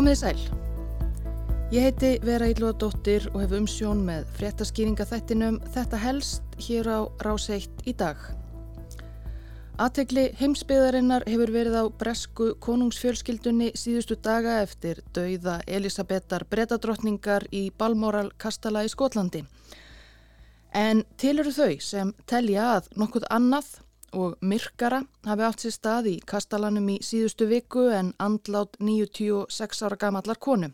Komið sæl. Ég heiti Vera Ílúadóttir og hef umsjón með fréttaskýringa þettinum Þetta helst hér á Ráseitt í dag. Aðtegli heimsbyðarinnar hefur verið á bresku konungsfjölskyldunni síðustu daga eftir dauða Elisabetar brettadrottningar í Balmoral kastala í Skotlandi. En til eru þau sem telja að nokkuð annað og myrkara hafi átt sér stað í kastalanum í síðustu viku en andlát 96 ára gamallar konu.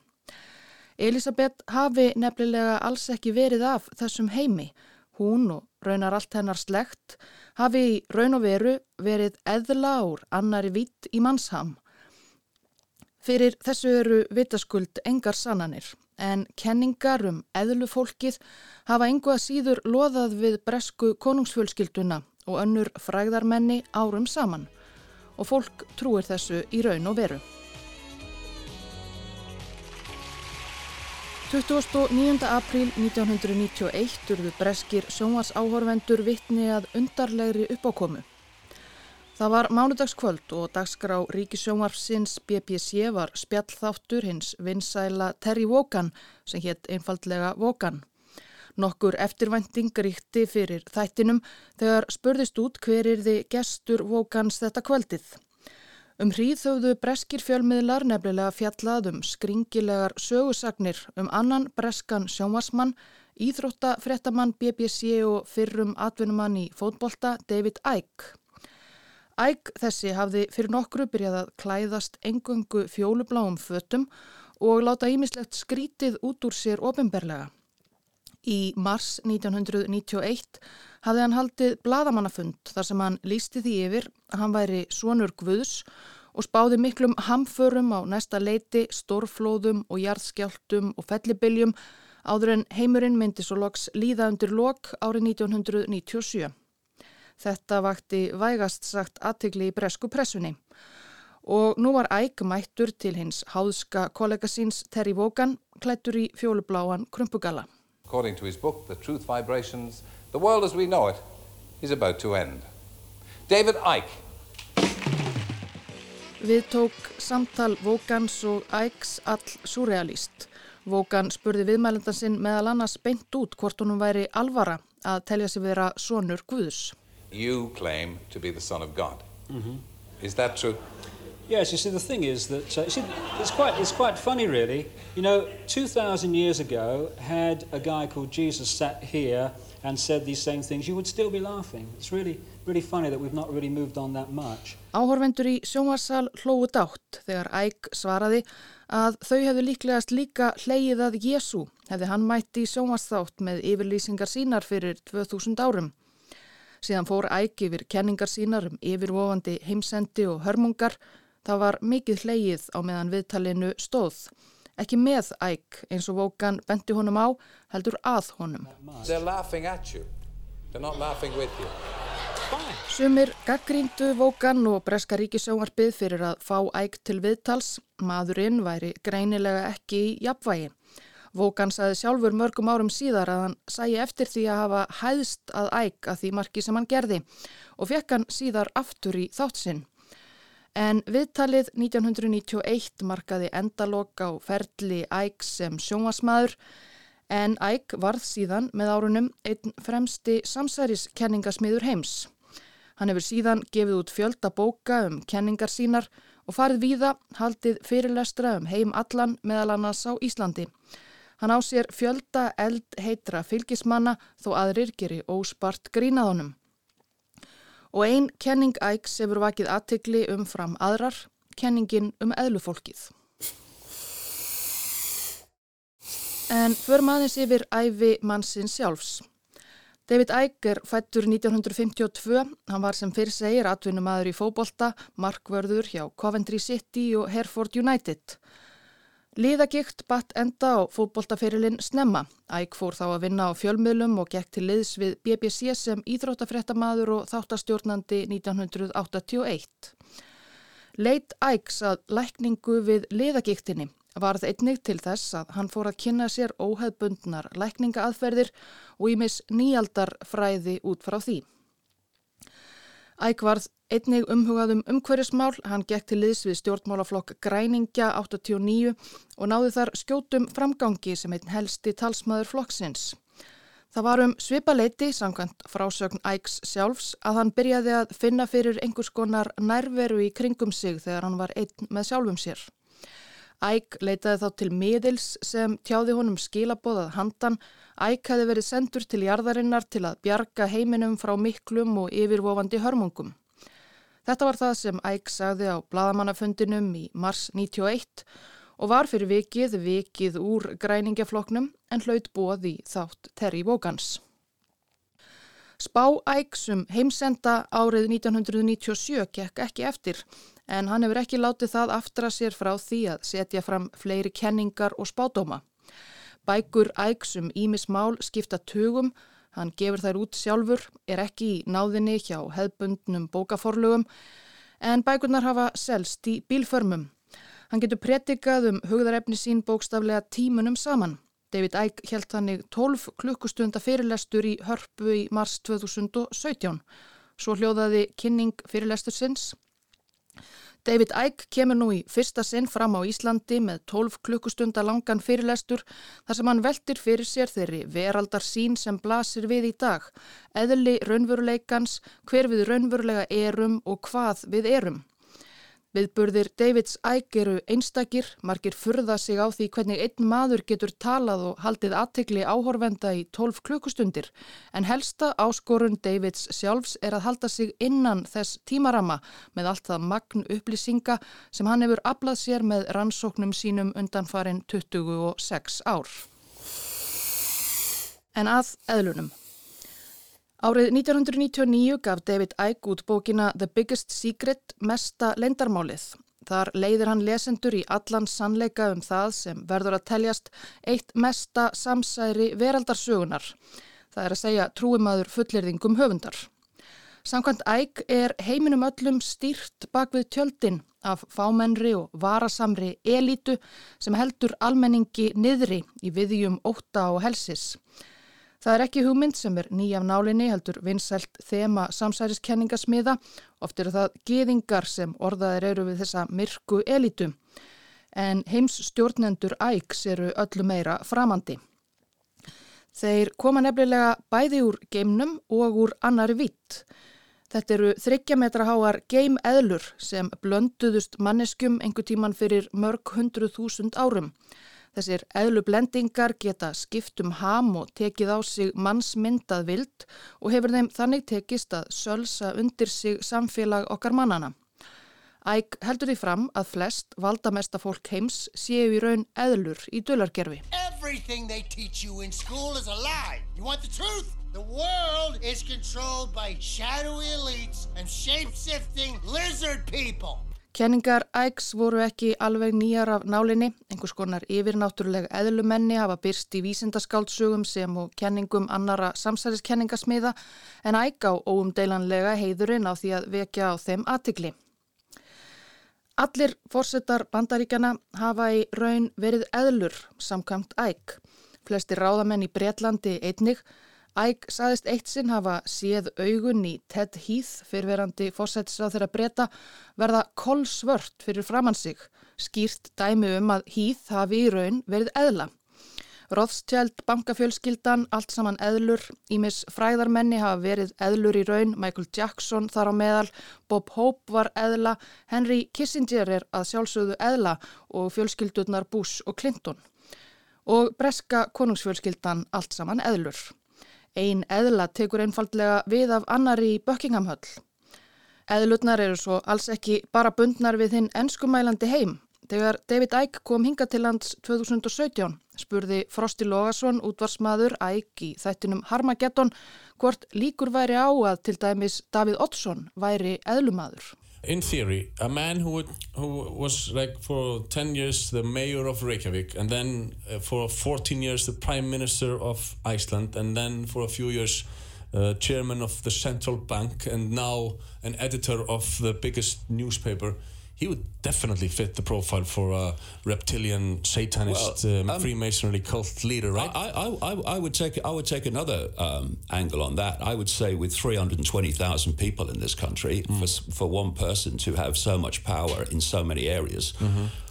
Elisabeth hafi nefnilega alls ekki verið af þessum heimi. Hún og raunar allt hennar slegt hafi í raun og veru verið eðla ár annari vitt í mannsham. Fyrir þessu eru vitaskuld engar sannanir en kenningar um eðlufólkið hafa engu að síður loðað við bresku konungsfjölskylduna og önnur fræðarmenni árum saman og fólk trúir þessu í raun og veru. 29. apríl 1991 urðu breskir sjónvarsáhorvendur vittni að undarlegri uppákomu. Það var mánudagskvöld og dagskrá Ríkisjónvarfsins BBC var spjallþáttur hins vinsæla Terry Wogan sem hétt einfaldlega Wogan. Nokkur eftirvænting ríkti fyrir þættinum þegar spurðist út hver er þið gestur Vókans þetta kvöldið. Um hríð þauðu breskir fjölmiðlar nefnilega fjallað um skringilegar sögusagnir um annan breskan sjónvarsmann, íþróttafréttamann BBC og fyrrum atvinnumann í fótbolta David Icke. Icke þessi hafði fyrir nokkru byrjað að klæðast engöngu fjólubláum fötum og láta ímislegt skrítið út úr sér ofinberlega. Í mars 1991 hafði hann haldið bladamannafund þar sem hann lísti því yfir að hann væri svonur Guðs og spáði miklum hamförum á næsta leiti, stórflóðum og jarðskjáltum og fellibiljum áður en heimurinn myndi svo loks líða undir lok árið 1997. Þetta vakti vægast sagt aðtegli í bresku pressunni og nú var æg mættur til hins háðska kollega síns Terry Wogan klættur í fjólubláan krumpugalla. According to his book, The Truth Vibrations, the world as we know it is about to end. David Icke. Við tók samtal Vókans og Icks all surrealist. Vókan spurði viðmælendan sinn meðal annars beint út hvort honum væri alvara að telja sig vera sonur Guðs. You claim to be the son of God. Mm -hmm. Is that true? Yes, you see, the thing is that uh, see, it's quite it's quite funny, really. You know, two thousand years ago, had a guy called Jesus sat here and said these same things, you would still be laughing. It's really really funny that we've not really moved on that much. Áhorvendur í sjónvarsal hlóðu dátt þegar Æg svaraði að þau hefðu líklegast líka hleyið að Jésu hefði hann mætti í sjónvarsþátt með yfirlýsingar sínar fyrir 2000 árum. Síðan fór Æg yfir kenningar sínar um yfirvofandi heimsendi og hörmungar Það var mikið hleyið á meðan viðtalinu stóð. Ekki með æg eins og Vókan bendi honum á, heldur að honum. Sumir gaggríndu Vókan og Breska ríkisjóngarpið fyrir að fá æg til viðtals. Maðurinn væri greinilega ekki í jafnvægi. Vókan saði sjálfur mörgum árum síðar að hann sæi eftir því að hafa hæðst að æg að því marki sem hann gerði og fekk hann síðar aftur í þáttsinn. En viðtalið 1991 markaði endalok á ferli Æg sem sjónvasmaður en Æg varð síðan með árunum einn fremsti samsæriskenningasmiður heims. Hann hefur síðan gefið út fjölda bóka um kenningar sínar og farið víða haldið fyrirlestra um heim allan meðal annars á Íslandi. Hann á sér fjölda eld heitra fylgismanna þó aðrir geri óspart grínaðunum. Og einn kenning ægs hefur vakið aðtegli umfram aðrar, kenningin um eðlufólkið. En förum aðeins yfir æfi mannsins sjálfs. David Icke er fættur 1952, hann var sem fyrir segir atvinnumæður í fóbolta, markvörður hjá Coventry City og Hereford United. Líðagikt batt enda á fótboltaferilinn Snemma. Æg fór þá að vinna á fjölmiðlum og gekk til liðs við BBC sem íþróttafréttamaður og þáttastjórnandi 1981. Leit Ægs að lækningu við liðagiktinni varð einnig til þess að hann fór að kynna sér óheðbundnar lækningaaðferðir og ímis nýjaldar fræði út frá því. Æk varð einnig umhugaðum umhverjusmál, hann gekk til liðs við stjórnmálaflokk Græningja 89 og náði þar skjótum framgangi sem einn helsti talsmaður flokksins. Það var um svipaleiti, samkvæmt frásögn Æks sjálfs, að hann byrjaði að finna fyrir einhvers konar nærveru í kringum sig þegar hann var einn með sjálfum sér. Æk leitaði þá til miðils sem tjáði honum skilabóðað handan. Æk hefði verið sendur til jarðarinnar til að bjarga heiminum frá miklum og yfirvofandi hörmungum. Þetta var það sem Æk sagði á bladamannafundinum í mars 91 og var fyrir vikið vikið úr græningjafloknum en hlaut bóð í þátt Terry Vogans. Spáæksum heimsenda árið 1997 gekk ekki eftir en hann hefur ekki látið það aftra sér frá því að setja fram fleiri kenningar og spádóma. Bækur æksum Ímismál skipta tugum, hann gefur þær út sjálfur, er ekki í náðinni hjá hefbundnum bókaforlugum en bækurnar hafa selst í bílförmum Hann getur pretikað um hugðarefni sín bókstaflega tímunum saman. David Icke held þannig 12 klukkustunda fyrirlestur í hörpu í mars 2017. Svo hljóðaði kynning fyrirlestur sinns. David Icke kemur nú í fyrsta sinn fram á Íslandi með 12 klukkustunda langan fyrirlestur þar sem hann veltir fyrir sér þeirri veraldar sín sem blasir við í dag, eðli raunveruleikans, hver við raunverulega erum og hvað við erum. Viðburðir Davids æg eru einstakir, margir furða sig á því hvernig einn maður getur talað og haldið aðtegli áhorfenda í 12 klukkustundir en helsta áskorun Davids sjálfs er að halda sig innan þess tímarama með allt það magn upplýsinga sem hann hefur aflað sér með rannsóknum sínum undan farin 26 ár. En að eðlunum. Árið 1999 gaf David Icke út bókina The Biggest Secret mesta leindarmálið. Þar leiðir hann lesendur í allan sannleika um það sem verður að teljast eitt mesta samsæri veraldarsögunar. Það er að segja trúimaður fullirðingum höfundar. Samkvæmt æg er heiminum öllum stýrt bak við tjöldin af fámennri og varasamri elítu sem heldur almenningi niðri í viðjum óta og helsis. Það er ekki hugmynd sem er nýjaf nálinni heldur vinsælt þema samsæriskenningasmiða. Oft eru það geðingar sem orðaðir eru við þessa myrku elitu. En heims stjórnendur ægs eru öllu meira framandi. Þeir koma nefnilega bæði úr geimnum og úr annari vitt. Þetta eru þryggjametra háar geimeðlur sem blönduðust manneskum einhver tíman fyrir mörg hundru þúsund árum. Þessir eðlublendingar geta skipt um ham og tekið á sig mannsmyndað vild og hefur þeim þannig tekist að sölsa undir sig samfélag okkar mannana. Æg heldur því fram að flest valdamesta fólk heims séu í raun eðlur í dölargerfi. Everything they teach you in school is a lie. You want the truth? The world is controlled by shadowy elites and shape-shifting lizard people. Kenningar Ægs voru ekki alveg nýjar af nálinni, einhvers konar yfirnáttúrulega eðlumenni hafa byrst í vísindaskáldsugum sem og kenningum annara samsæriskenningasmiða en Æg á óumdeilanlega heiðurinn á því að vekja á þeim aðtikli. Allir fórsetar bandaríkjana hafa í raun verið eðlur samkvæmt Æg. Flesti ráðamenn í Breitlandi einnig Æg saðist eitt sinn hafa séð augun í Ted Heath fyrverandi fósætisráð þeirra breyta verða kolsvört fyrir framann sig, skýrt dæmi um að Heath hafi í raun verið eðla. Rothschild, bankafjölskyldan, allt saman eðlur, Ímis fræðarmenni hafa verið eðlur í raun, Michael Jackson þar á meðal, Bob Hope var eðla, Henry Kissinger er að sjálfsögðu eðla og fjölskyldurnar Bush og Clinton. Og breska konungsfjölskyldan allt saman eðlur. Einn eðla tekur einfaldlega við af annari í Buckinghamhöll. Eðlutnar eru svo alls ekki bara bundnar við hinn enskumælandi heim. Þegar David Icke kom hinga til lands 2017 spurði Frosti Logason útvarsmaður Icke í þættinum Harmageddon hvort líkur væri á að til dæmis David Oddsson væri eðlumadur. In theory, a man who would, who was like for 10 years the mayor of Reykjavik and then uh, for 14 years the prime minister of Iceland and then for a few years uh, chairman of the central bank and now an editor of the biggest newspaper he would definitely fit the profile for a reptilian satanist Well, um, um, Freemasonry cult leader, right? I, I, I, I would take I would take another um, angle on that. I would say with 320,000 people in this country, for, for one person to have so much power in so many areas,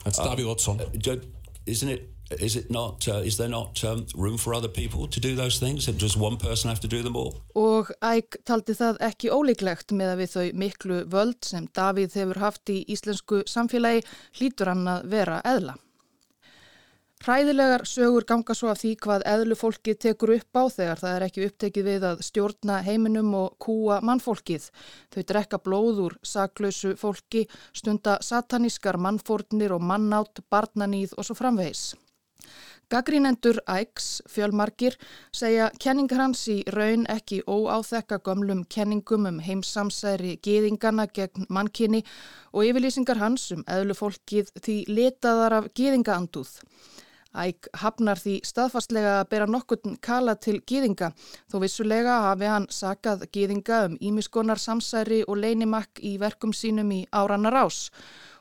That's Davíð Watson. do- isn't it? Is it not? Uh, is there not um, room for other people to do those things? And does one person have to do them all? Og Æk taldi það ekki ólíklegt með að við þau miklu völd sem Davíð hefur haft í íslensku samfélagi hlýtur hann að vera eðla. Hræðilegar sögur ganga svo af því hvað eðlu fólkið tekur upp á þegar það er ekki upptekið við að stjórna heiminum og kúa mannfólkið. Þau drekka blóð úr saklausu fólki, stunda satanískar mannfórnir og mannátt, barnanýð og svo framvegis. Gaggrínendur Æks, fjölmarkir, segja kenningar hans í raun ekki óáþekka gömlum kenningum um heimsamsæri gýðingana gegn mannkinni og yfirlýsingar hans um eðlufólkið því letaðar af gýðingaandúð. Æk hafnar því staðfastlega að bera nokkurn kala til gýðinga þó vissulega hafi hann sakað gýðinga um ímiskonar samsæri og leinimakk í verkum sínum í áranar ás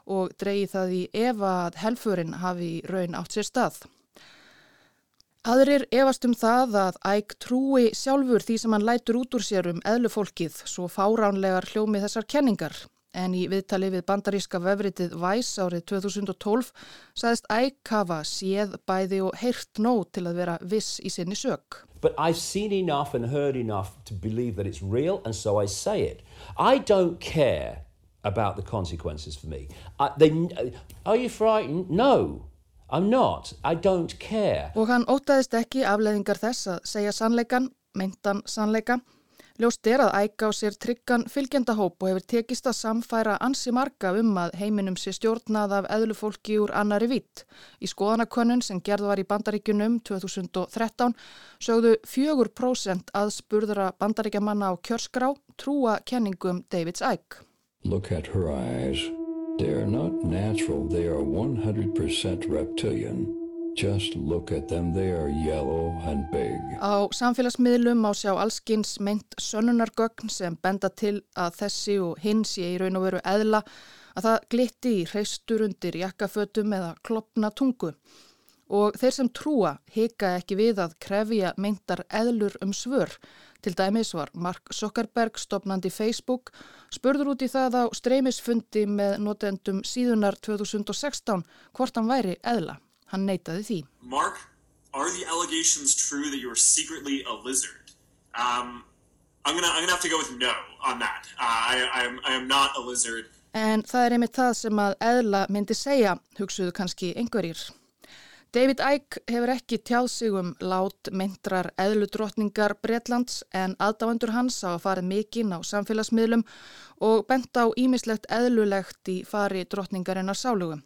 og dreyið það í efa að helfurinn hafi raun átt sér stað. Aðrir efast um það að Æk trúi sjálfur því sem hann lætur út úr sér um eðlufólkið svo fáránlegar hljómi þessar kenningar. En í viðtali við bandaríska vefritið Væs árið 2012 sagðist Æk hafa séð bæði og heyrt nóg til að vera viss í sinni sög. But I've seen enough and heard enough to believe that it's real, and so I say it. I don't care about the consequences for me. I, they, are you frightened? No, I'm not. I don't care. Og hann ótaðist ekki afleðingar þess að segja sannleikan, meintan sannleika. Ljóst er að æka á sér tryggan fylgjendahóp og hefur tekist að samfæra ansi marga um að heiminum sé stjórnað af eðlufólki úr annari vitt. Í skoðanakönnun sem gerð var í bandaríkunum 2013 sögðu 4% aðspurðra bandaríkjamanna á kjörskrá trúa kenningum Davids Æk. Look at her eyes. They are not natural, they are 100% reptilian. Just look at them, they are yellow and big. Á samfélagsmiðlum má sjá allskins meint sönnunargögn sem benda til að þessi og hinn sé í raun og veru eðla að það glitti í hreistur undir jakkafötum eða klopna tungu. Og þeir sem trúa hika ekki við að krefja meintar eðlur um svör. Til dæmis var Mark Zuckerberg stopnandi Facebook spurður út í það á streymisfundi með notendum síðunar 2016 hvort hann væri eðla. Hann neytaði því. Mark, are the allegations true that you are secretly a lizard? Um, I'm gonna I'm gonna have to go with no on that. Uh, I, I am I am not a lizard. En það er einmitt það sem að eðla myndi segja, hugsuðu kannski einhverjir. David Icke hefur ekki tjáð sig um lát myndrar eðludrottningar Bretlands en aðdáendur hans á að fara mikinn á samfélagsmiðlum og bent á ímislegt eðlulegt í fari drottningarinnar sálugum.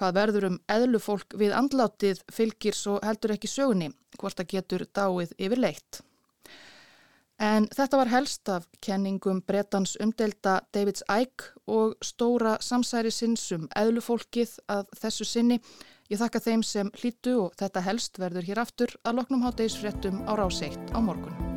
Hvað verður um eðlufólk við andlátið fylgir svo heldur ekki sögunni, hvort það getur dáið yfir leitt. En þetta var helst af kenningum Bretans umdelda Davids Icke og stóra samsæri sinnsum eðlufólkið að þessu sinni. Ég þakka þeim sem hlýtu og þetta helst verður hér aftur að loknum hátegisfréttum á ráseitt á morgun.